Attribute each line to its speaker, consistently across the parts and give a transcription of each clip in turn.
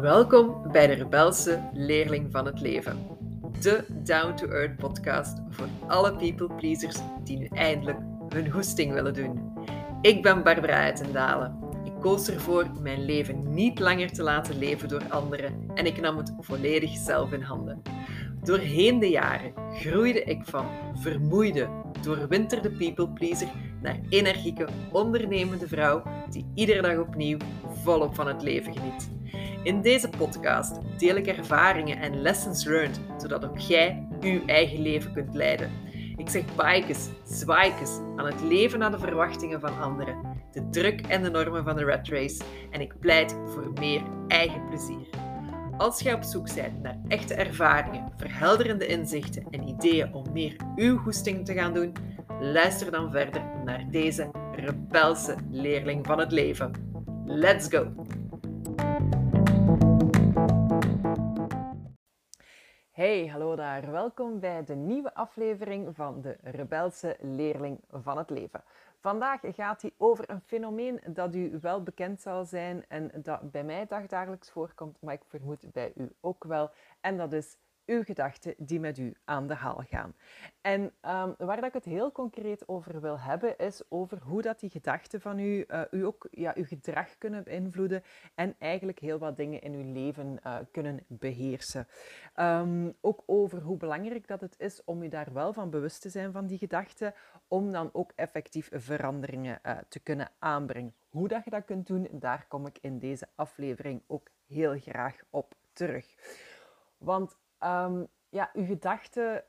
Speaker 1: Welkom bij de Rebelse Leerling van het Leven. De Down to Earth podcast voor alle people pleasers die nu eindelijk hun hoesting willen doen. Ik ben Barbara Uitendalen. Ik koos ervoor mijn leven niet langer te laten leven door anderen en ik nam het volledig zelf in handen. Doorheen de jaren groeide ik van vermoeide, doorwinterde people pleaser naar energieke, ondernemende vrouw die iedere dag opnieuw volop van het leven geniet. In deze podcast deel ik ervaringen en lessons learned, zodat ook jij uw eigen leven kunt leiden. Ik zeg bikes, zwaaikes aan het leven naar de verwachtingen van anderen, de druk en de normen van de rat race en ik pleit voor meer eigen plezier. Als jij op zoek bent naar echte ervaringen, verhelderende inzichten en ideeën om meer uw goesting te gaan doen, luister dan verder naar deze rebelse leerling van het leven. Let's go! Hey, hallo daar. Welkom bij de nieuwe aflevering van de Rebelse Leerling van het Leven. Vandaag gaat hij over een fenomeen dat u wel bekend zal zijn en dat bij mij dagdagelijks voorkomt, maar ik vermoed bij u ook wel. En dat is uw gedachten die met u aan de haal gaan. En um, waar dat ik het heel concreet over wil hebben, is over hoe dat die gedachten van u, uh, u ook ja, uw gedrag kunnen beïnvloeden en eigenlijk heel wat dingen in uw leven uh, kunnen beheersen. Um, ook over hoe belangrijk dat het is om u daar wel van bewust te zijn van die gedachten, om dan ook effectief veranderingen uh, te kunnen aanbrengen. Hoe dat je dat kunt doen, daar kom ik in deze aflevering ook heel graag op terug. Want um, ja, uw gedachten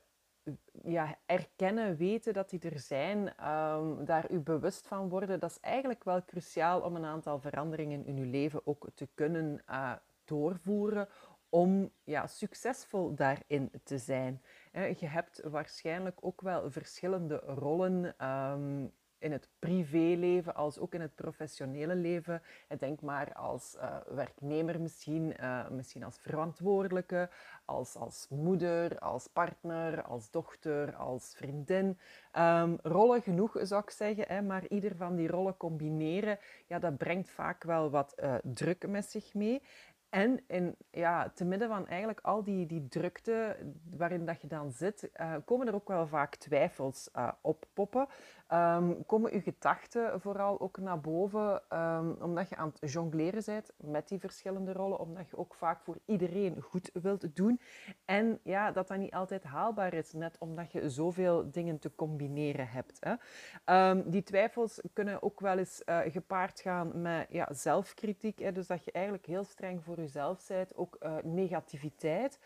Speaker 1: ja, erkennen, weten dat die er zijn, um, daar u bewust van worden, dat is eigenlijk wel cruciaal om een aantal veranderingen in uw leven ook te kunnen uh, doorvoeren om ja, succesvol daarin te zijn. Je hebt waarschijnlijk ook wel verschillende rollen um, in het privéleven als ook in het professionele leven. Denk maar als uh, werknemer misschien, uh, misschien als verantwoordelijke, als, als moeder, als partner, als dochter, als vriendin. Um, rollen genoeg zou ik zeggen, hè, maar ieder van die rollen combineren, ja, dat brengt vaak wel wat uh, druk met zich mee. En in, ja, te midden van eigenlijk al die, die drukte waarin dat je dan zit, komen er ook wel vaak twijfels uh, oppoppen. Um, komen uw gedachten vooral ook naar boven, um, omdat je aan het jongleren bent met die verschillende rollen, omdat je ook vaak voor iedereen goed wilt doen. En ja, dat dat niet altijd haalbaar is, net omdat je zoveel dingen te combineren hebt. Hè. Um, die twijfels kunnen ook wel eens uh, gepaard gaan met ja, zelfkritiek, hè, dus dat je eigenlijk heel streng voor jezelf bent, ook uh, negativiteit,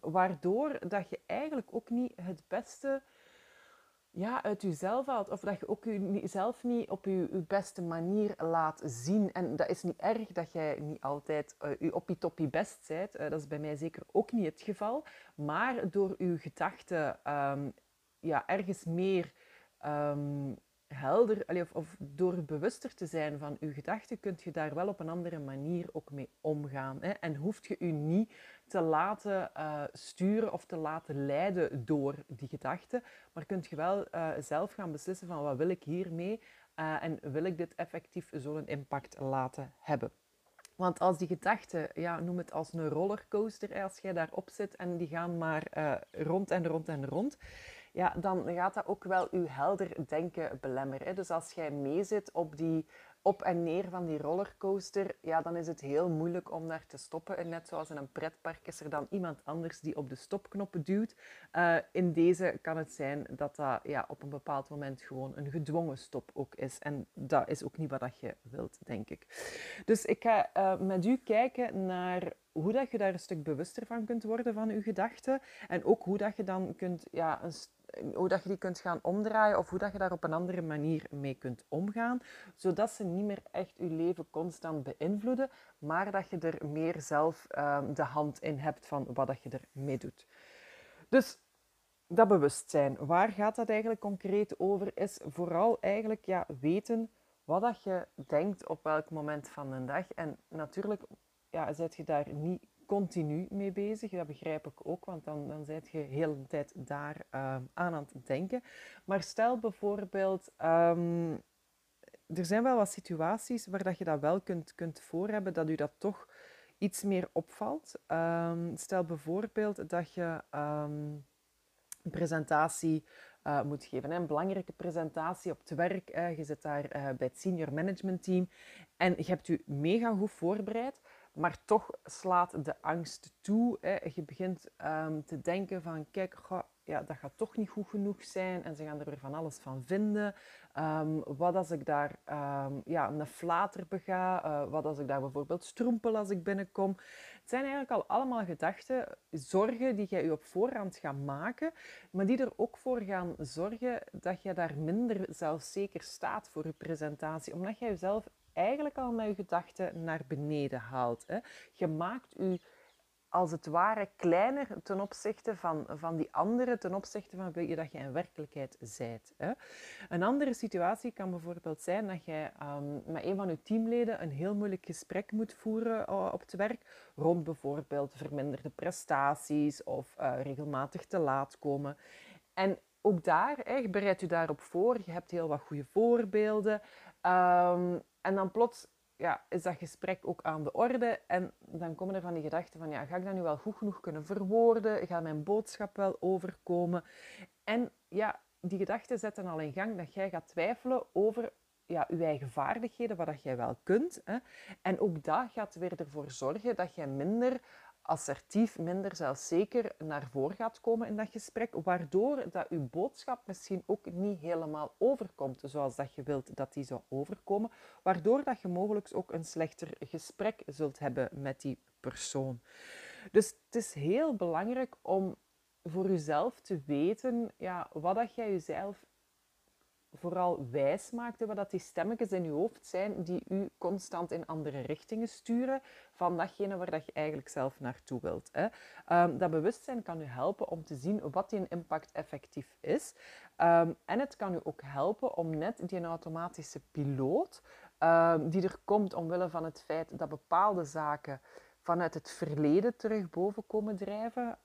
Speaker 1: waardoor dat je eigenlijk ook niet het beste ja, uit jezelf haalt. Of dat je ook jezelf niet op je, beste manier laat zien. En dat is niet erg dat jij niet altijd uh, je op je toppie best bent. Uh, dat is bij mij zeker ook niet het geval. Maar door je gedachten um, ja, ergens meer um, helder, of, of, door bewuster te zijn van je gedachten, kun je daar wel op een andere manier ook mee omgaan. Hè? En hoeft je je niet te laten uh, sturen of te laten leiden door die gedachten, maar kunt je wel uh, zelf gaan beslissen van wat wil ik hiermee uh, en wil ik dit effectief zo'n impact laten hebben. Want als die gedachten, ja, noem het als een rollercoaster, als jij daarop zit en die gaan maar rond en rond en rond, ja, dan gaat dat ook wel je helder denken belemmeren. Dus als jij meezit op die op en neer van die rollercoaster, ja, dan is het heel moeilijk om daar te stoppen. En net zoals in een pretpark is er dan iemand anders die op de stopknop duwt. Uh, in deze kan het zijn dat dat ja, op een bepaald moment gewoon een gedwongen stop ook is. En dat is ook niet wat je wilt, denk ik. Dus ik ga uh, met u kijken naar hoe dat je daar een stuk bewuster van kunt worden van je gedachten. En ook hoe dat je dan kunt ja, een hoe dat je die kunt gaan omdraaien of hoe dat je daar op een andere manier mee kunt omgaan, zodat ze niet meer echt je leven constant beïnvloeden, maar dat je er meer zelf um, de hand in hebt van wat dat je ermee doet. Dus dat bewustzijn, waar gaat dat eigenlijk concreet over, is vooral eigenlijk ja, weten wat dat je denkt op welk moment van de dag. En natuurlijk ja, zet je daar niet continu mee bezig. Dat begrijp ik ook, want dan, dan zit je heel de tijd daar uh, aan aan het denken. Maar stel bijvoorbeeld, um, er zijn wel wat situaties waar dat je dat wel kunt, kunt voor hebben, dat u dat toch iets meer opvalt. Ehm, stel bijvoorbeeld dat je ehm, een presentatie uh, moet geven. Een belangrijke presentatie op het werk. je zit daar uh, bij het senior management team en je hebt je mega goed voorbereid. Maar toch slaat de angst toe. Hè. Je begint um, te denken van, kijk, ja, dat gaat toch niet goed genoeg zijn. En ze gaan er weer van alles van vinden. Um, wat als ik daar um, ja, een flater bega? Uh, wat als ik daar bijvoorbeeld stroempel als ik binnenkom? Het zijn eigenlijk al allemaal gedachten, zorgen die jij je op voorhand gaat maken. Maar die er ook voor gaan zorgen dat je daar minder zelfzeker staat voor je presentatie. Omdat jij jezelf eigenlijk al je gedachten naar beneden haalt. Hè. Je maakt je als het ware kleiner ten opzichte van, van die anderen, ten opzichte van wie dat je in werkelijkheid zijt. Een andere situatie kan bijvoorbeeld zijn dat jij um, met een van je teamleden een heel moeilijk gesprek moet voeren uh, op het werk, rond bijvoorbeeld verminderde prestaties of uh, regelmatig te laat komen. En ook daar, hè, bereid u daarop voor, je hebt heel wat goede voorbeelden. Um, en dan plots ja, is dat gesprek ook aan de orde. En dan komen er van die gedachten van, ja, ga ik dat nu wel goed genoeg kunnen verwoorden? Gaat mijn boodschap wel overkomen? En ja, die gedachten zetten al in gang dat jij gaat twijfelen over ja, je eigen vaardigheden, wat dat jij wel kunt. Hè. En ook dat gaat weer ervoor zorgen dat jij minder assertief, minder zelfzeker naar voren gaat komen in dat gesprek, waardoor dat uw boodschap misschien ook niet helemaal overkomt zoals dat je wilt dat die zou overkomen, waardoor dat je mogelijk ook een slechter gesprek zult hebben met die persoon. Dus het is heel belangrijk om voor jezelf te weten ja, wat dat jij jezelf vooral wijs maakte wat dat die stemmetjes in je hoofd zijn die u constant in andere richtingen sturen van datgene waar dat je eigenlijk zelf naartoe wilt. Hè. Um, dat bewustzijn kan u helpen om te zien wat die impact effectief is. Um, en het kan u ook helpen om net die automatische piloot, um, die er komt omwille van het feit dat bepaalde zaken vanuit het verleden terug boven komen drijven,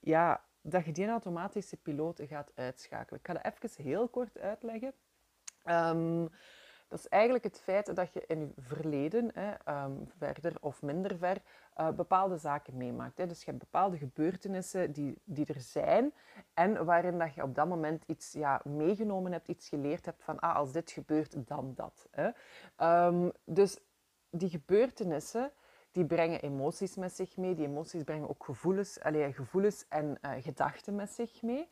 Speaker 1: ja, dat je die automatische piloot gaat uitschakelen. Ik ga dat even heel kort uitleggen. Um, dat is eigenlijk het feit dat je in je verleden, hè, um, verder of minder ver, uh, bepaalde zaken meemaakt. Hè. Dus je hebt bepaalde gebeurtenissen die, die er zijn en waarin dat je op dat moment iets ja, meegenomen hebt, iets geleerd hebt van ah, als dit gebeurt, dan dat. Hè. Um, dus die gebeurtenissen die brengen emoties met zich mee. Die emoties brengen ook gevoelens, allez, gevoelens en uh, gedachten met zich mee.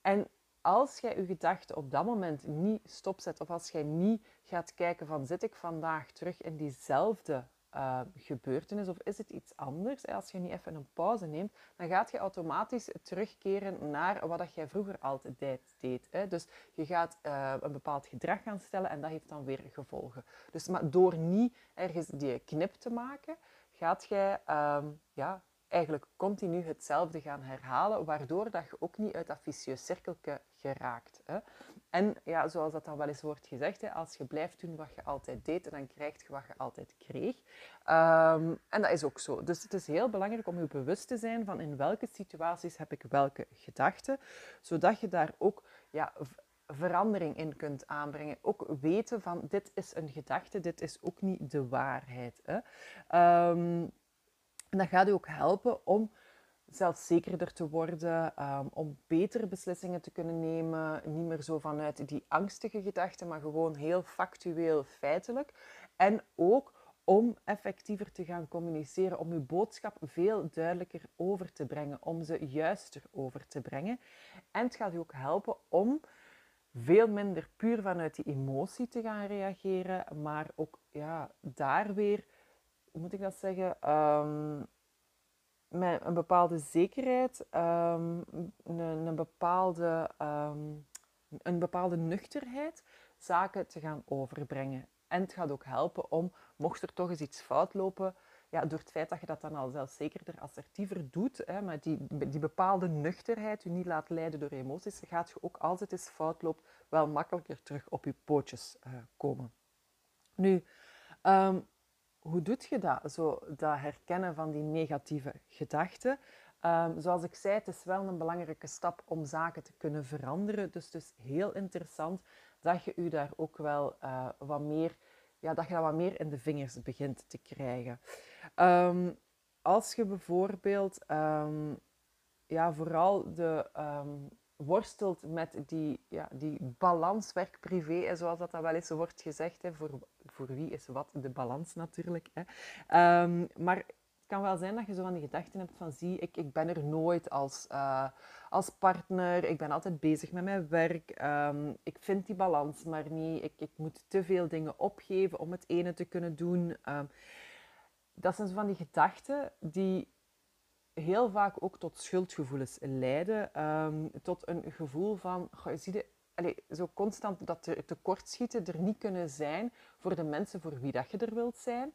Speaker 1: En als jij je gedachten op dat moment niet stopzet, of als jij niet gaat kijken van zit ik vandaag terug in diezelfde uh, gebeurtenis of is het iets anders? Als je niet even een pauze neemt, dan gaat je automatisch terugkeren naar wat dat jij vroeger altijd deed. Hè? Dus je gaat een bepaald gedrag gaan stellen en dat heeft dan weer gevolgen. Dus maar door niet ergens die knip te maken, gaat jij um, ja, eigenlijk continu hetzelfde gaan herhalen, waardoor dat je ook niet uit dat vicieus cirkeltje geraakt. Hè. En ja, zoals dat dan wel eens wordt gezegd, hè, als je blijft doen wat je altijd deed, dan krijg je wat je altijd kreeg. Um, en dat is ook zo. Dus het is heel belangrijk om je bewust te zijn van in welke situaties heb ik welke gedachten, zodat je daar ook ja, verandering in kunt aanbrengen. Ook weten van dit is een gedachte, dit is ook niet de waarheid. Hè. Um, en dat gaat u ook helpen om zelfzekerder te worden, um, om betere beslissingen te kunnen nemen. Niet meer zo vanuit die angstige gedachten, maar gewoon heel factueel, feitelijk. En ook om effectiever te gaan communiceren, om uw boodschap veel duidelijker over te brengen, om ze juister over te brengen. En het gaat u ook helpen om veel minder puur vanuit die emotie te gaan reageren, maar ook ja, daar weer, hoe moet ik dat zeggen, um, met een bepaalde zekerheid, um, een, een, bepaalde, um, een bepaalde nuchterheid zaken te gaan overbrengen. En het gaat ook helpen om, mocht er toch eens iets fout lopen, ja, door het feit dat je dat dan al zelfzekerder, assertiever doet, hè, maar die, die bepaalde nuchterheid je niet laat leiden door emoties, gaat je ook als het eens fout loopt, wel makkelijker terug op je pootjes uh, komen. Nu, um, hoe doe je dat? Zo, dat herkennen van die negatieve gedachten. Um, zoals ik zei, het is wel een belangrijke stap om zaken te kunnen veranderen. Dus het is heel interessant dat je u daar ook wel uh, wat meer ja, dat je dat wat meer in de vingers begint te krijgen. Ehm, als je bijvoorbeeld ehm, ja, vooral de, ehm, worstelt met die, ja, die balans werk-privé, zoals dat, dat wel eens wordt gezegd. Hè, voor, voor wie is wat de balans natuurlijk. Hè. maar het kan wel zijn dat je zo van die gedachten hebt van zie, ik, ik ben er nooit als, uh, als partner, ik ben altijd bezig met mijn werk, ik vind die balans maar niet, ik, ik moet te veel dingen opgeven om het ene te kunnen doen. Dat zijn van die gedachten die heel vaak ook tot schuldgevoelens leiden, um, tot een gevoel van, goh, je, allez, zo constant dat er tekortschieten er niet kunnen zijn voor de mensen voor wie dat je er wilt zijn.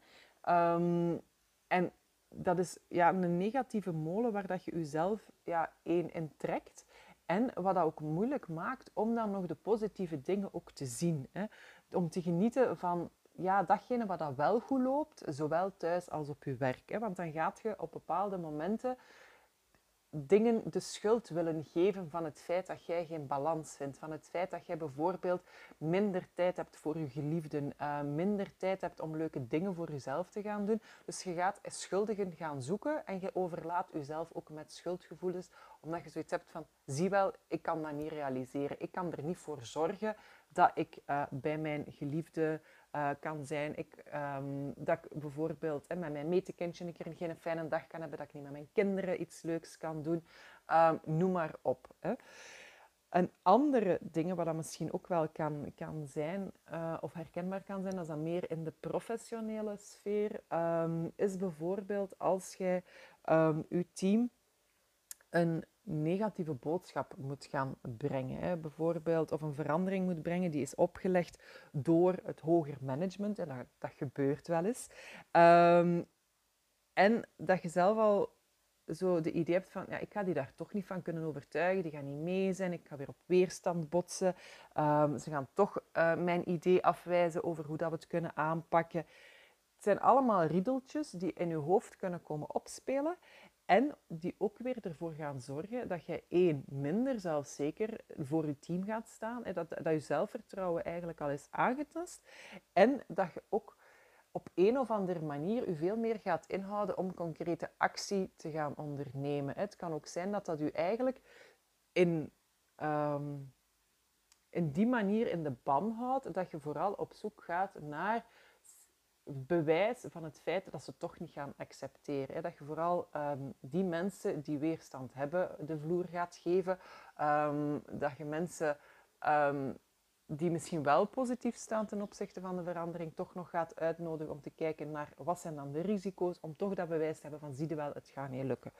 Speaker 1: en dat is ja, een negatieve molen waar dat je jezelf ja, één in trekt. En wat dat ook moeilijk maakt om dan nog de positieve dingen ook te zien. Hè. Om te genieten van ja, datgene wat dat wel goed loopt, zowel thuis als op je werk. Hè. Want dan gaat je op bepaalde momenten dingen de schuld willen geven van het feit dat jij geen balans vindt. Van het feit dat jij bijvoorbeeld minder tijd hebt voor je geliefden, uh, minder tijd hebt om leuke dingen voor jezelf te gaan doen. Dus je gaat schuldigen gaan zoeken en je overlaat jezelf ook met schuldgevoelens, omdat je zoiets hebt van, zie wel, ik kan dat niet realiseren. Ik kan er niet voor zorgen dat ik uh, bij mijn geliefde uh, kan zijn. Ik, um, dat ik bijvoorbeeld hè, met mijn metekindje een keer geen fijne dag kan hebben, dat ik niet met mijn kinderen iets leuks kan doen. Um, noem maar op. Hè. Een andere dingen wat dat misschien ook wel kan, kan zijn, uh, of herkenbaar kan zijn, dat is meer in de professionele sfeer, um, is bijvoorbeeld als jij um, je team een negatieve boodschap moet gaan brengen. Hè. Bijvoorbeeld, of een verandering moet brengen die is opgelegd door het hoger management. En dat, dat gebeurt wel eens. Um, en dat je zelf al zo de idee hebt van, ja, ik ga die daar toch niet van kunnen overtuigen, die gaan niet mee zijn, ik ga weer op weerstand botsen. Um, ze gaan toch uh, mijn idee afwijzen over hoe dat we het kunnen aanpakken. Het zijn allemaal riedeltjes die in je hoofd kunnen komen opspelen en die ook weer ervoor gaan zorgen dat je één, minder zelfzeker voor je team gaat staan. En dat, dat je zelfvertrouwen eigenlijk al is aangetast. En dat je ook op een of andere manier je veel meer gaat inhouden om concrete actie te gaan ondernemen. Het kan ook zijn dat dat u eigenlijk in, ehm, in die manier in de ban houdt, dat je vooral op zoek gaat naar bewijs van het feit dat ze toch niet gaan accepteren. Dat je vooral ehm, die mensen die weerstand hebben de vloer gaat geven. Ehm, dat je mensen um, die misschien wel positief staan ten opzichte van de verandering toch nog gaat uitnodigen om te kijken naar wat zijn dan de risico's, om toch dat bewijs te hebben van zie je wel, het gaat niet lukken.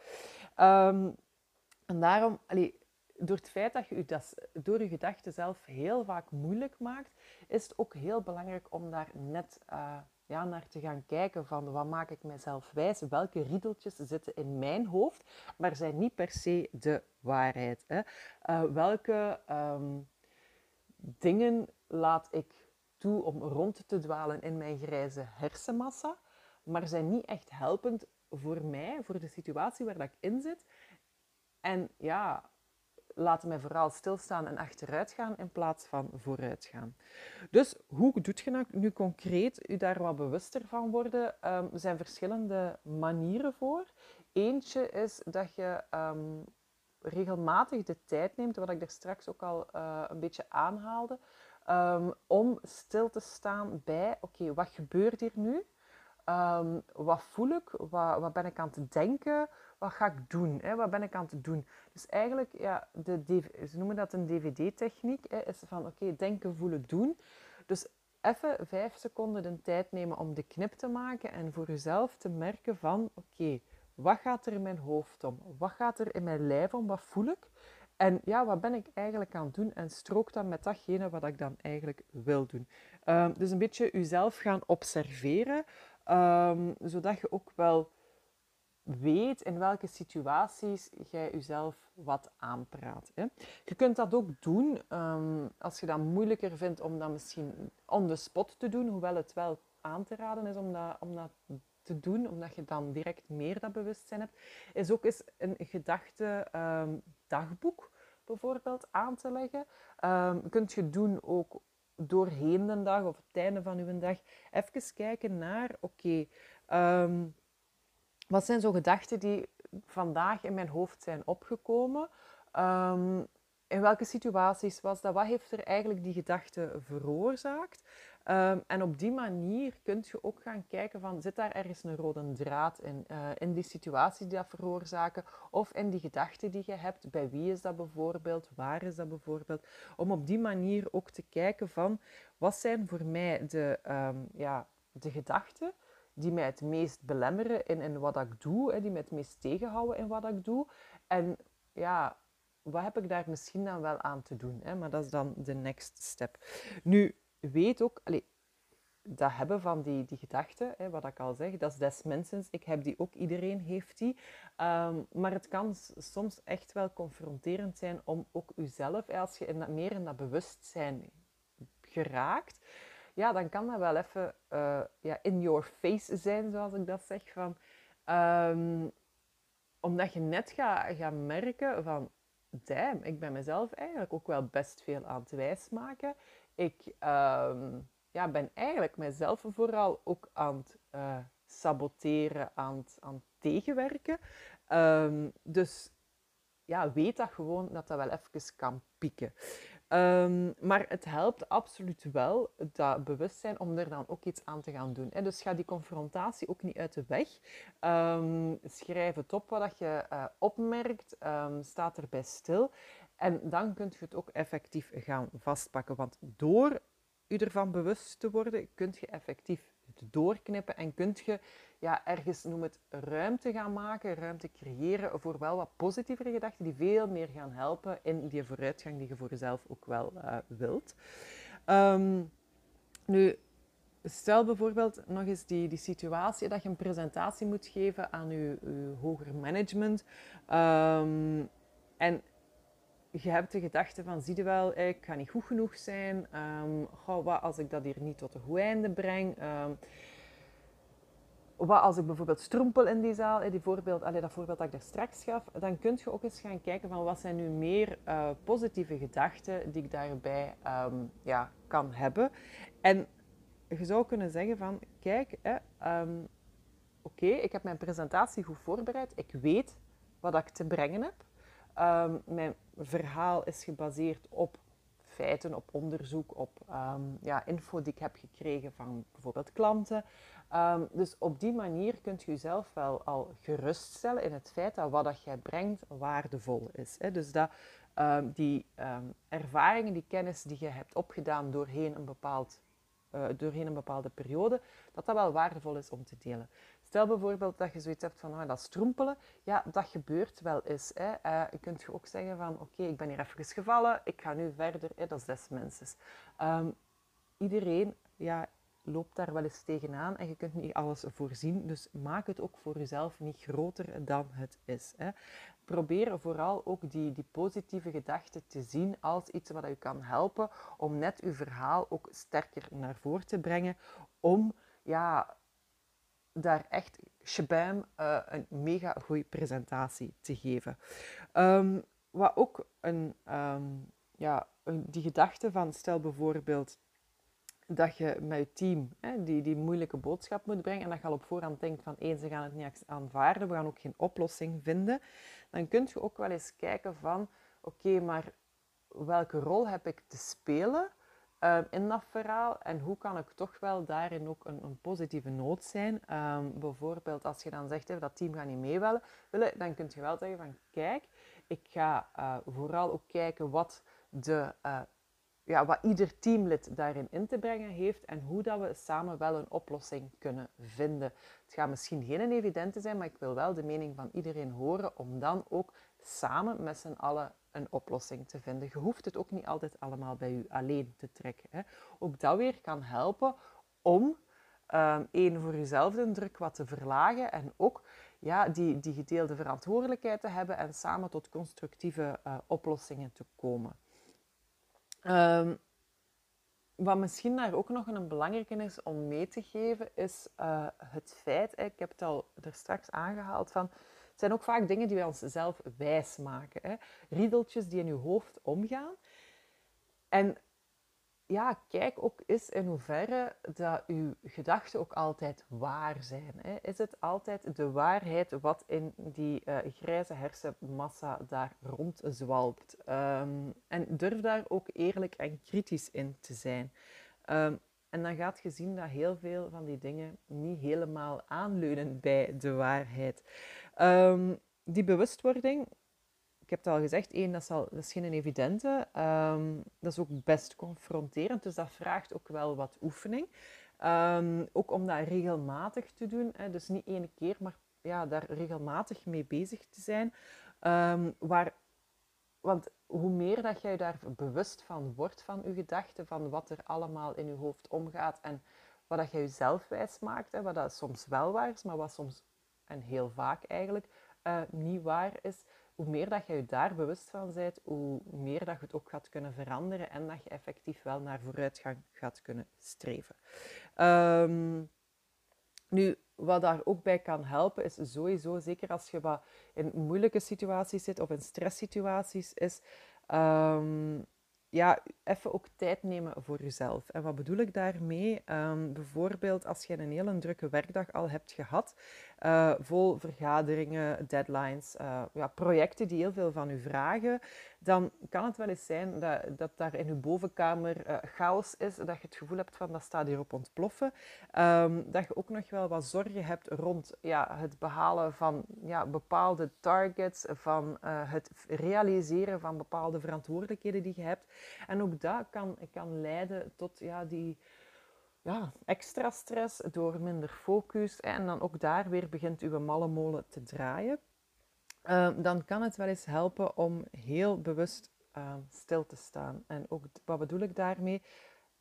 Speaker 1: en daarom, allee, door het feit dat je je dat door je gedachten zelf heel vaak moeilijk maakt, is het ook heel belangrijk om daar net uh, ja, naar te gaan kijken van wat maak ik mezelf wijs, welke riedeltjes zitten in mijn hoofd, maar zijn niet per se de waarheid. Hè. Uh, welke um, dingen laat ik toe om rond te dwalen in mijn grijze hersenmassa, maar zijn niet echt helpend voor mij, voor de situatie waar dat ik in zit. En ja, laten mij vooral stilstaan en achteruit gaan in plaats van vooruit gaan. Dus hoe doet je nou nu concreet u daar wat bewuster van worden? Um, er zijn verschillende manieren voor. Eentje is dat je um, regelmatig de tijd neemt, wat ik daar straks ook al uh, een beetje aanhaalde, um, om stil te staan bij, oké, wat gebeurt hier nu? Um, wat voel ik? Wat, wat, ben ik aan het denken? Wat ga ik doen? Hè? Wat ben ik aan het doen? Dus eigenlijk, ja, de, ze noemen dat een DVD-techniek. Is van, oké, denken, voelen, doen. Dus even vijf seconden de tijd nemen om de knip te maken en voor jezelf te merken van, oké, wat gaat er in mijn hoofd om? Wat gaat er in mijn lijf om? Wat voel ik? En ja, wat ben ik eigenlijk aan het doen? En strook dan met datgene wat ik dan eigenlijk wil doen. Um, dus een beetje jezelf gaan observeren, um, zodat je ook wel weet in welke situaties jij jezelf wat aanpraat. Hè. Je kunt dat ook doen um, als je dat moeilijker vindt om dat misschien on the spot te doen, hoewel het wel aan te raden is om dat, om dat te doen, omdat je dan direct meer dat bewustzijn hebt, is ook eens een gedachte um, dagboek bijvoorbeeld aan te leggen. Um, kunt je doen ook doorheen de dag of het einde van uw dag. Even kijken naar, oké, okay, wat zijn zo gedachten die vandaag in mijn hoofd zijn opgekomen? Ehm, in welke situaties was dat? Wat heeft er eigenlijk die gedachte veroorzaakt? Ehm, en op die manier kun je ook gaan kijken van, zit daar ergens een rode draad in? Uh, in die situaties die dat veroorzaken, of in die gedachten die je hebt. Bij wie is dat bijvoorbeeld? Waar is dat bijvoorbeeld? Om op die manier ook te kijken van, wat zijn voor mij de, um, ja, de gedachten die mij het meest belemmeren in, in wat ik doe, die mij het meest tegenhouden in wat ik doe. En ja, wat heb ik daar misschien dan wel aan te doen? Hè? Maar dat is dan de next step. Nu, weet ook, allez, dat hebben van die, die gedachten, hè, wat ik al zeg, dat is des mensens. Ik heb die ook, iedereen heeft die. Ehm, maar het kan soms echt wel confronterend zijn om ook uzelf, als je in dat, meer in dat bewustzijn geraakt, ja, dan kan dat wel even uh, ja, in your face zijn, zoals ik dat zeg. Van, um, omdat je net gaat, gaat merken van, damn, ik ben mezelf eigenlijk ook wel best veel aan het wijsmaken. Ik um, ja, ben eigenlijk mezelf vooral ook aan het uh, saboteren, aan het, aan tegenwerken. Um, dus ja, weet dat gewoon dat dat wel even kan pieken. Um, maar het helpt absoluut wel, dat bewustzijn, om er dan ook iets aan te gaan doen. Hè. Dus ga die confrontatie ook niet uit de weg. Schrijf het op wat je uh, opmerkt, um, staat erbij stil. En dan kunt je het ook effectief gaan vastpakken. Want door je ervan bewust te worden, kunt je effectief het doorknippen en kunt je ja, ergens, noem het, ruimte gaan maken, ruimte creëren voor wel wat positievere gedachten die veel meer gaan helpen in die vooruitgang die je voor jezelf ook wel uh, wilt. Um, nu, stel bijvoorbeeld nog eens die, die situatie dat je een presentatie moet geven aan je, hoger management. Um, en je hebt de gedachte van, zie je wel, ik ga niet goed genoeg zijn. Um, wat als ik dat hier niet tot een goed einde breng? Um, wat als ik bijvoorbeeld strompel in die zaal, die voorbeeld, dat voorbeeld dat ik daar straks gaf, dan kun je ook eens gaan kijken van wat zijn nu meer uh, positieve gedachten die ik daarbij um, ja, kan hebben. En je zou kunnen zeggen van, kijk, oké, ik heb mijn presentatie goed voorbereid, ik weet wat ik te brengen heb. Um, mijn verhaal is gebaseerd op feiten, op onderzoek, op um, ja, info die ik heb gekregen van bijvoorbeeld klanten. Um, dus op die manier kunt je jezelf wel al geruststellen in het feit dat wat dat jij brengt waardevol is. Hè? Dus dat die ervaringen, die kennis die je hebt opgedaan doorheen een, bepaald, uh, doorheen een bepaalde periode, dat dat wel waardevol is om te delen. Stel bijvoorbeeld dat je zoiets hebt van oh, dat stroempelen. Ja, dat gebeurt wel eens. Hè. Uh, je kunt ook zeggen van oké, ik ben hier even gevallen, ik ga nu verder. Hè. Dat is des mensen. Um, iedereen ja, loopt daar wel eens tegenaan en je kunt niet alles voorzien. Dus maak het ook voor jezelf niet groter dan het is. Hè. Probeer vooral ook die, die positieve gedachten te zien als iets wat je kan helpen om net je verhaal ook sterker naar voren te brengen. Om ja, daar echt shabam uh, een mega goede presentatie te geven. Um, wat ook een, um, ja, die gedachte van, stel bijvoorbeeld dat je met je team hè, die, die moeilijke boodschap moet brengen en dat je al op voorhand denkt van één, ze gaan het niet aanvaarden, we gaan ook geen oplossing vinden, dan kun je ook wel eens kijken van oké, maar welke rol heb ik te spelen um, in dat verhaal en hoe kan ik toch wel daarin ook een, een positieve noot zijn. Um, bijvoorbeeld als je dan zegt hè, dat team gaat niet mee willen, dan kun je wel zeggen van kijk, ik ga uh, vooral ook kijken wat de uh, ja, wat ieder teamlid daarin in te brengen heeft en hoe dat we samen wel een oplossing kunnen vinden. Het gaat misschien geen evidente zijn, maar ik wil wel de mening van iedereen horen om dan ook samen met z'n allen een oplossing te vinden. Je hoeft het ook niet altijd allemaal bij u alleen te trekken. Hè. Ook dat weer kan helpen om um, één voor jezelf de druk wat te verlagen en ook ja, die, die gedeelde verantwoordelijkheid te hebben en samen tot constructieve uh, oplossingen te komen. Um, wat misschien daar ook nog een belangrijke is om mee te geven, is uh, het feit, ik heb het al er straks aangehaald, van, zijn ook vaak dingen die wij onszelf wijs maken. Hè? Riedeltjes die in je hoofd omgaan. En ja, kijk ook eens in hoeverre dat uw gedachten ook altijd waar zijn. Hè. Is het altijd de waarheid wat in die uh, grijze hersenmassa daar rondzwalpt? Um, en durf daar ook eerlijk en kritisch in te zijn. Um, en dan gaat je zien dat heel veel van die dingen niet helemaal aanleunen bij de waarheid. Um, die bewustwording, ik heb het al gezegd, één, dat is, al, dat is geen evidente. Um, dat is ook best confronterend, dus dat vraagt ook wel wat oefening. Um, ook om dat regelmatig te doen, hè, dus niet één keer, maar ja, daar regelmatig mee bezig te zijn. Um, waar, want hoe meer dat jij daar bewust van wordt van je gedachten, van wat er allemaal in je hoofd omgaat en wat dat jij jezelf wijs maakt, hè, wat dat soms wel waar is, maar wat soms, en heel vaak eigenlijk, uh, niet waar is, hoe meer dat je je daar bewust van bent, hoe meer dat je het ook gaat kunnen veranderen en dat je effectief wel naar vooruitgang gaat kunnen streven. Um, nu, wat daar ook bij kan helpen, is sowieso, zeker als je wat in moeilijke situaties zit of in stresssituaties, is um, ja, even ook tijd nemen voor jezelf. En wat bedoel ik daarmee? Um, bijvoorbeeld als je een hele drukke werkdag al hebt gehad, uh, vol vergaderingen, deadlines, uh, ja, projecten die heel veel van u vragen, dan kan het wel eens zijn dat, dat daar in uw bovenkamer uh, chaos is, dat je het gevoel hebt van dat staat hier op ontploffen. Um, dat je ook nog wel wat zorgen hebt rond ja, het behalen van ja, bepaalde targets, van het realiseren van bepaalde verantwoordelijkheden die je hebt. En ook dat kan, kan leiden tot ja, die ja, extra stress door minder focus. En dan ook daar weer begint uw malle molen te draaien. Ehm, dan kan het wel eens helpen om heel bewust uh, stil te staan. En ook, wat bedoel ik daarmee?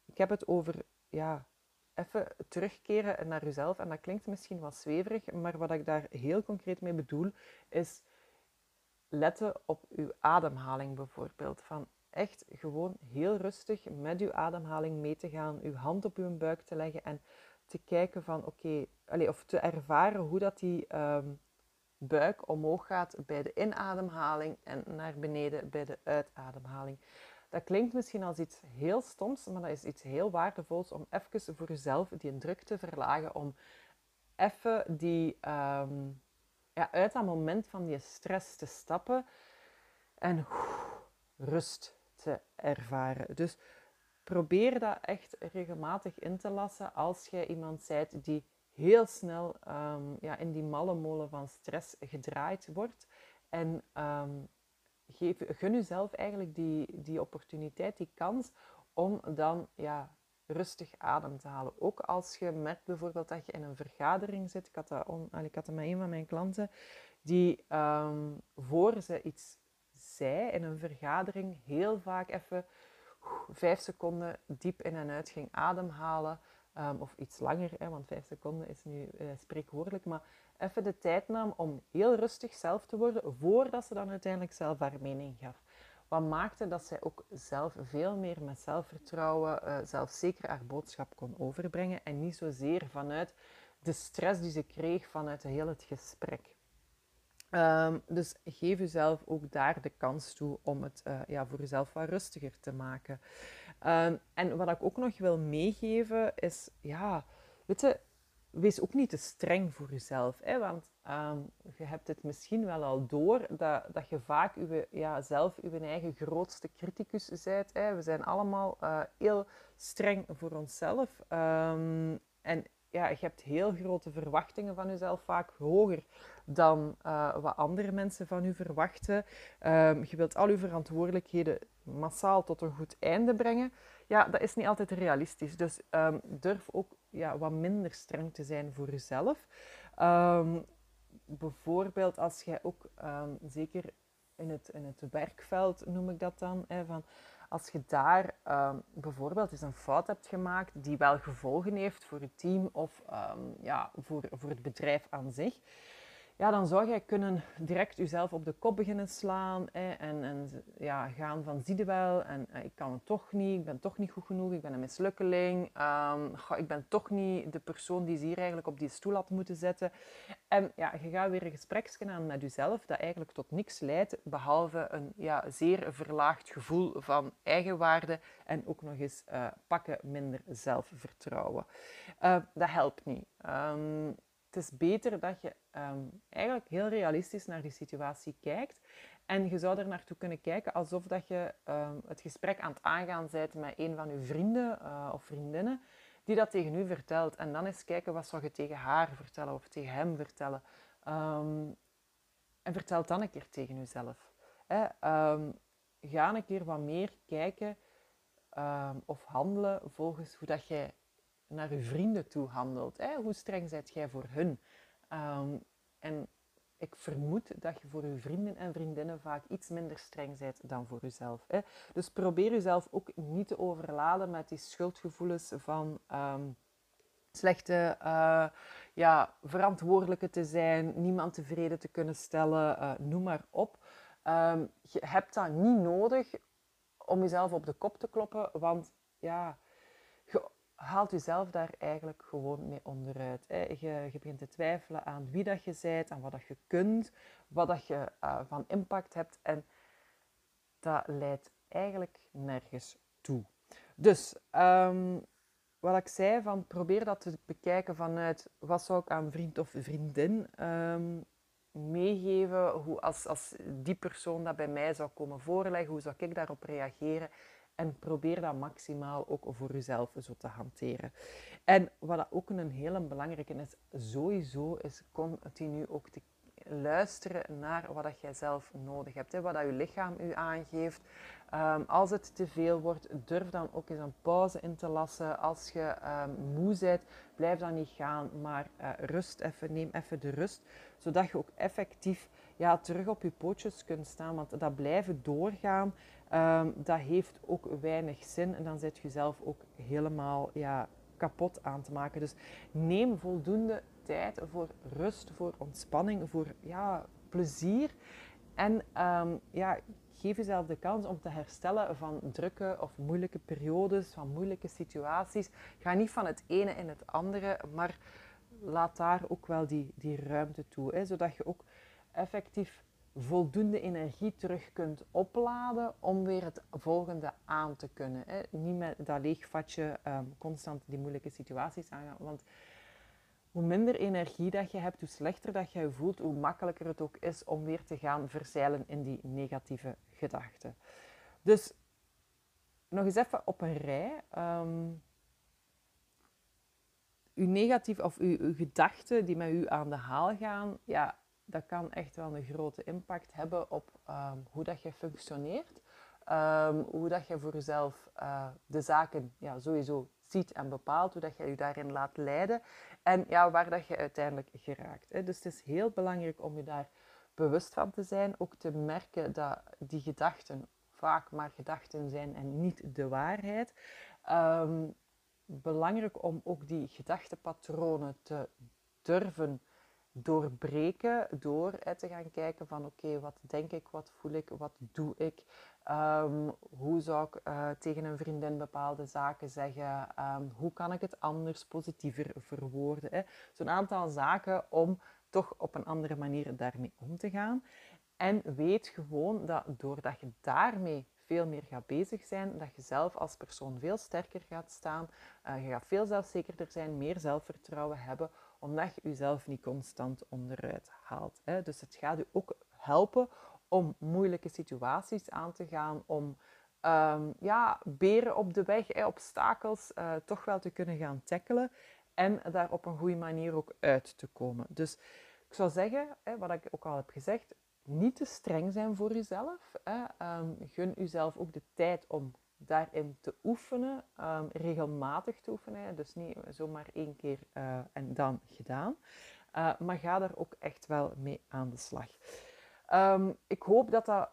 Speaker 1: Ik heb het over ja, even terugkeren naar uzelf. En dat klinkt misschien wat zweverig, maar wat ik daar heel concreet mee bedoel, is letten op uw ademhaling bijvoorbeeld. Van echt gewoon heel rustig met uw ademhaling mee te gaan, uw hand op uw buik te leggen en te kijken van oké, of te ervaren hoe dat die um, buik omhoog gaat bij de inademhaling en naar beneden bij de uitademhaling. Dat klinkt misschien als iets heel stoms, maar dat is iets heel waardevols om even voor jezelf die druk te verlagen, om even die, um, ja, uit dat moment van die stress te stappen en rust ervaren. Dus probeer dat echt regelmatig in te lassen als jij iemand bent die heel snel um, ja, in die malle molen van stress gedraaid wordt. En um, geef, gun jezelf eigenlijk die, die opportuniteit, die kans om dan ja, rustig adem te halen. Ook als je merkt bijvoorbeeld dat je in een vergadering zit. Ik had dat, on, ik had dat met een van mijn klanten die um, voor ze iets zei in een vergadering heel vaak even vijf seconden diep in en uit ging ademhalen. Um, of iets langer, hè, want vijf seconden is nu uh, spreekwoordelijk. Maar even de tijd nam om heel rustig zelf te worden voordat ze dan uiteindelijk zelf haar mening gaf. Wat maakte dat zij ook zelf veel meer met zelfvertrouwen, uh, zelfzeker haar boodschap kon overbrengen. En niet zozeer vanuit de stress die ze kreeg vanuit heel het gesprek. Um, dus geef jezelf ook daar de kans toe om het uh, ja, voor jezelf wat rustiger te maken. Um, en wat ik ook nog wil meegeven is, ja, weet je, wees ook niet te streng voor jezelf. Hè? Want um, je hebt het misschien wel al door dat, dat je vaak uw, ja, zelf je eigen grootste criticus bent. Hè? We zijn allemaal uh, heel streng voor onszelf. en ja, je hebt heel grote verwachtingen van jezelf, vaak hoger dan uh, wat andere mensen van u verwachten. Um, je wilt al uw verantwoordelijkheden massaal tot een goed einde brengen. Ja, dat is niet altijd realistisch. Dus um, durf ook ja, wat minder streng te zijn voor jezelf. Um, bijvoorbeeld als jij ook, zeker in het, in het werkveld noem ik dat dan, hè, van als je daar um, bijvoorbeeld eens een fout hebt gemaakt die wel gevolgen heeft voor het team of um, ja, voor, voor het bedrijf aan zich, ja, dan zou jij kunnen direct jezelf op de kop beginnen slaan en, en ja, gaan van zie je wel en eh, ik kan het toch niet, ik ben toch niet goed genoeg, ik ben een mislukkeling, um, ik ben toch niet de persoon die ze hier eigenlijk op die stoel had moeten zetten. En ja, je gaat weer een gespreksje aan met jezelf dat eigenlijk tot niks leidt, behalve een ja, zeer verlaagd gevoel van eigenwaarde en ook nog eens uh, pakken minder zelfvertrouwen. Uh, dat helpt niet. Um, het is beter dat je ehm, eigenlijk heel realistisch naar die situatie kijkt. En je zou er naartoe kunnen kijken alsof dat je ehm, het gesprek aan het aangaan bent met een van je vrienden uh, of vriendinnen die dat tegen u vertelt. En dan eens kijken wat zou je tegen haar vertellen of tegen hem vertellen. Um, en vertel dan een keer tegen jezelf. Hè? ga een keer wat meer kijken of handelen volgens hoe dat jij naar je vrienden toe handelt. Hè? Hoe streng zijt jij voor hun? Ehm, en ik vermoed dat je voor je vrienden en vriendinnen vaak iets minder streng bent dan voor jezelf. Hè? Dus probeer jezelf ook niet te overladen met die schuldgevoelens van um, slechte, uh, ja, verantwoordelijke te zijn, niemand tevreden te kunnen stellen, uh, noem maar op. Um, je hebt dat niet nodig om jezelf op de kop te kloppen, want ja, haalt jezelf daar eigenlijk gewoon mee onderuit. Hè. Je, begint te twijfelen aan wie dat je bent, aan wat dat je kunt, wat dat je uh, van impact hebt. En dat leidt eigenlijk nergens toe. Dus um, wat ik zei, van probeer dat te bekijken vanuit wat zou ik aan vriend of vriendin um, meegeven. Hoe, als, als die persoon dat bij mij zou komen voorleggen, hoe zou ik daarop reageren? En probeer dat maximaal ook voor jezelf zo te hanteren. En wat ook een hele belangrijke is, sowieso is continu ook te luisteren naar wat dat jij zelf nodig hebt. Hè, wat dat je lichaam u aangeeft. Um, als het te veel wordt, durf dan ook eens een pauze in te lassen. Als je um, moe bent, blijf dan niet gaan, maar uh, rust even, neem even de rust. Zodat je ook effectief ja, terug op je pootjes kunt staan. Want dat blijven doorgaan, um, dat heeft ook weinig zin. En dan zit je zelf ook helemaal ja, kapot aan te maken. Dus neem voldoende tijd voor rust, voor ontspanning, voor ja, plezier. En um, ja, geef jezelf de kans om te herstellen van drukke of moeilijke periodes, van moeilijke situaties. Ga niet van het ene in het andere, maar laat daar ook wel die, die ruimte toe. Hè, zodat je ook effectief voldoende energie terug kunt opladen om weer het volgende aan te kunnen. Hè. Niet met dat leegvatje um, constant die moeilijke situaties aangaan. Want hoe minder energie dat je hebt, hoe slechter dat je je voelt, hoe makkelijker het ook is om weer te gaan verzeilen in die negatieve gedachten. Dus nog eens even op een rij. Um, uw negatieve of uw, gedachten die met u aan de haal gaan, ja, dat kan echt wel een grote impact hebben op um, hoe dat je functioneert. Um, hoe dat je voor jezelf uh, de zaken ja, sowieso ziet en bepaalt, hoe dat je je daarin laat leiden en ja, waar dat je uiteindelijk geraakt. Hè. Dus het is heel belangrijk om je daar bewust van te zijn, ook te merken dat die gedachten vaak maar gedachten zijn en niet de waarheid. Um, belangrijk om ook die gedachtenpatronen te durven doorbreken door hè, te gaan kijken van oké, wat denk ik, wat voel ik, wat doe ik, um, hoe zou ik uh, tegen een vriendin bepaalde zaken zeggen, um, hoe kan ik het anders positiever verwoorden. Zo'n aantal zaken om toch op een andere manier daarmee om te gaan. En weet gewoon dat doordat je daarmee veel meer gaat bezig zijn, dat je zelf als persoon veel sterker gaat staan, uh, je gaat veel zelfzekerder zijn, meer zelfvertrouwen hebben, omdat je jezelf niet constant onderuit haalt. Hè. Dus het gaat je ook helpen om moeilijke situaties aan te gaan, om um, ja, beren op de weg, obstakels, uh, toch wel te kunnen gaan tackelen en daar op een goede manier ook uit te komen. Dus ik zou zeggen, wat ik ook al heb gezegd, niet te streng zijn voor jezelf. Um, gun jezelf ook de tijd om daarin te oefenen, um, regelmatig te oefenen. Dus niet zomaar één keer uh, en dan gedaan. Uh, maar ga daar ook echt wel mee aan de slag. Um, ik hoop dat dat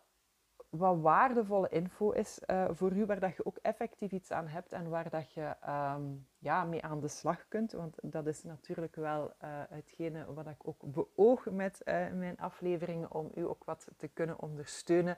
Speaker 1: wat waardevolle info is uh, voor u, waar dat je ook effectief iets aan hebt en waar dat je um, ja, mee aan de slag kunt. Want dat is natuurlijk wel uh, hetgene wat ik ook beoog met uh, mijn afleveringen, om u ook wat te kunnen ondersteunen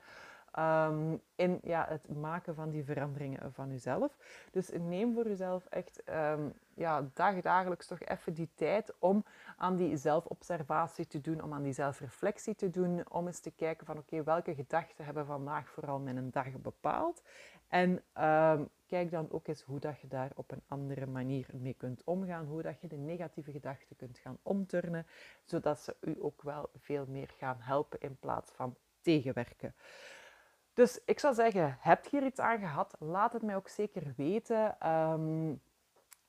Speaker 1: um, in ja, het maken van die veranderingen van uzelf. Dus neem voor uzelf echt um, ja, dag, dagelijks toch even die tijd om aan die zelfobservatie te doen, om aan die zelfreflectie te doen, om eens te kijken van oké, welke gedachten hebben vandaag vooral mijn dag bepaald. En um, kijk dan ook eens hoe dat je daar op een andere manier mee kunt omgaan, hoe dat je de negatieve gedachten kunt gaan omturnen, zodat ze u ook wel veel meer gaan helpen in plaats van tegenwerken. Dus ik zou zeggen, heb je hier iets aan gehad? Laat het mij ook zeker weten. Um,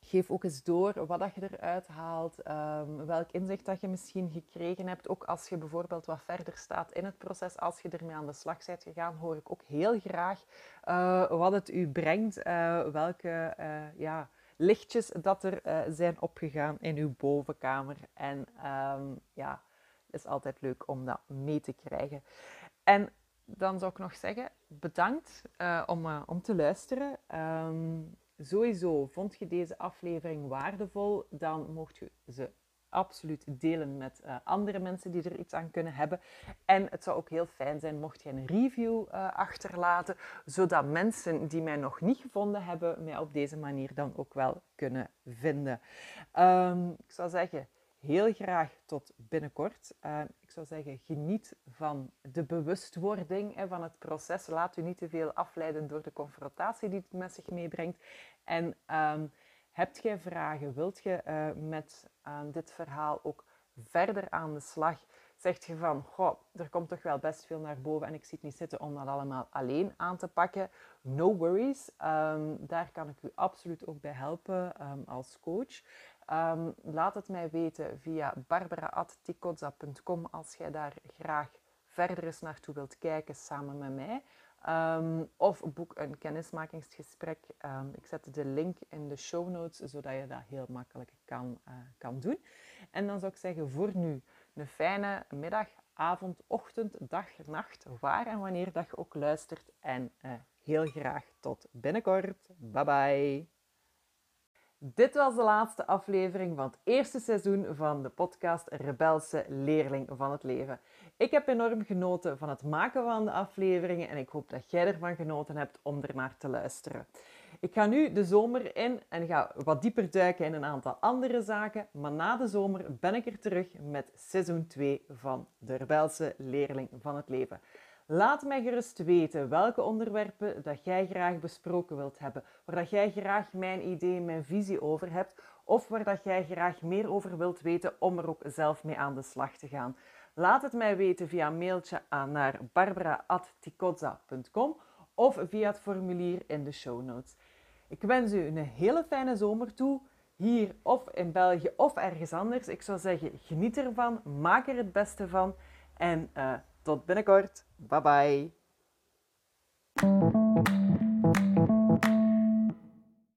Speaker 1: geef ook eens door wat dat je eruit haalt, um, welk inzicht dat je misschien gekregen hebt. Ook als je bijvoorbeeld wat verder staat in het proces, als je ermee aan de slag bent gegaan, hoor ik ook heel graag uh, wat het u brengt, uh, welke uh, ja, lichtjes dat er zijn opgegaan in uw bovenkamer. En um, ja, het is altijd leuk om dat mee te krijgen. En dan zou ik nog zeggen, bedankt uh, om, uh, om te luisteren. Um, sowieso, vond je deze aflevering waardevol, dan mocht je ze absoluut delen met uh, andere mensen die er iets aan kunnen hebben. En het zou ook heel fijn zijn mocht je een review achterlaten, zodat mensen die mij nog niet gevonden hebben, mij op deze manier dan ook wel kunnen vinden. Um, ik zou zeggen, heel graag tot binnenkort. Uh, ik zou zeggen, geniet van de bewustwording en van het proces. Laat u niet te veel afleiden door de confrontatie die het met zich meebrengt. En um, hebt jij vragen? Wilt je uh, met uh, dit verhaal ook verder aan de slag? Zegt je van, goh, er komt toch wel best veel naar boven en ik zie het niet zitten om dat allemaal alleen aan te pakken. No worries, um, daar kan ik u absoluut ook bij helpen um, als coach. Um, laat het mij weten via barbara.tikozza.com als jij daar graag verder eens naartoe wilt kijken samen met mij. Um, of boek een kennismakingsgesprek. Um, ik zet de link in de show notes, zodat je dat heel makkelijk kan, uh, kan doen. En dan zou ik zeggen voor nu een fijne middag, avond, ochtend, dag, nacht, waar en wanneer dat je ook luistert. En uh, heel graag tot binnenkort. Bye bye. Dit was de laatste aflevering van het eerste seizoen van de podcast Rebelse Leerling van het Leven. Ik heb enorm genoten van het maken van de afleveringen en ik hoop dat jij ervan genoten hebt om er naar te luisteren. Ik ga nu de zomer in en ga wat dieper duiken in een aantal andere zaken, maar na de zomer ben ik er terug met seizoen 2 van de Rebelse Leerling van het Leven. Laat mij gerust weten welke onderwerpen dat jij graag besproken wilt hebben, waar dat jij graag mijn idee, mijn visie over hebt, of waar dat jij graag meer over wilt weten om er ook zelf mee aan de slag te gaan. Laat het mij weten via mailtje aan naar barbara.tikozza.com of via het formulier in de show notes. Ik wens u een hele fijne zomer toe, hier of in België of ergens anders. Ik zou zeggen, geniet ervan, maak er het beste van en uh, tot binnenkort. Bye bye.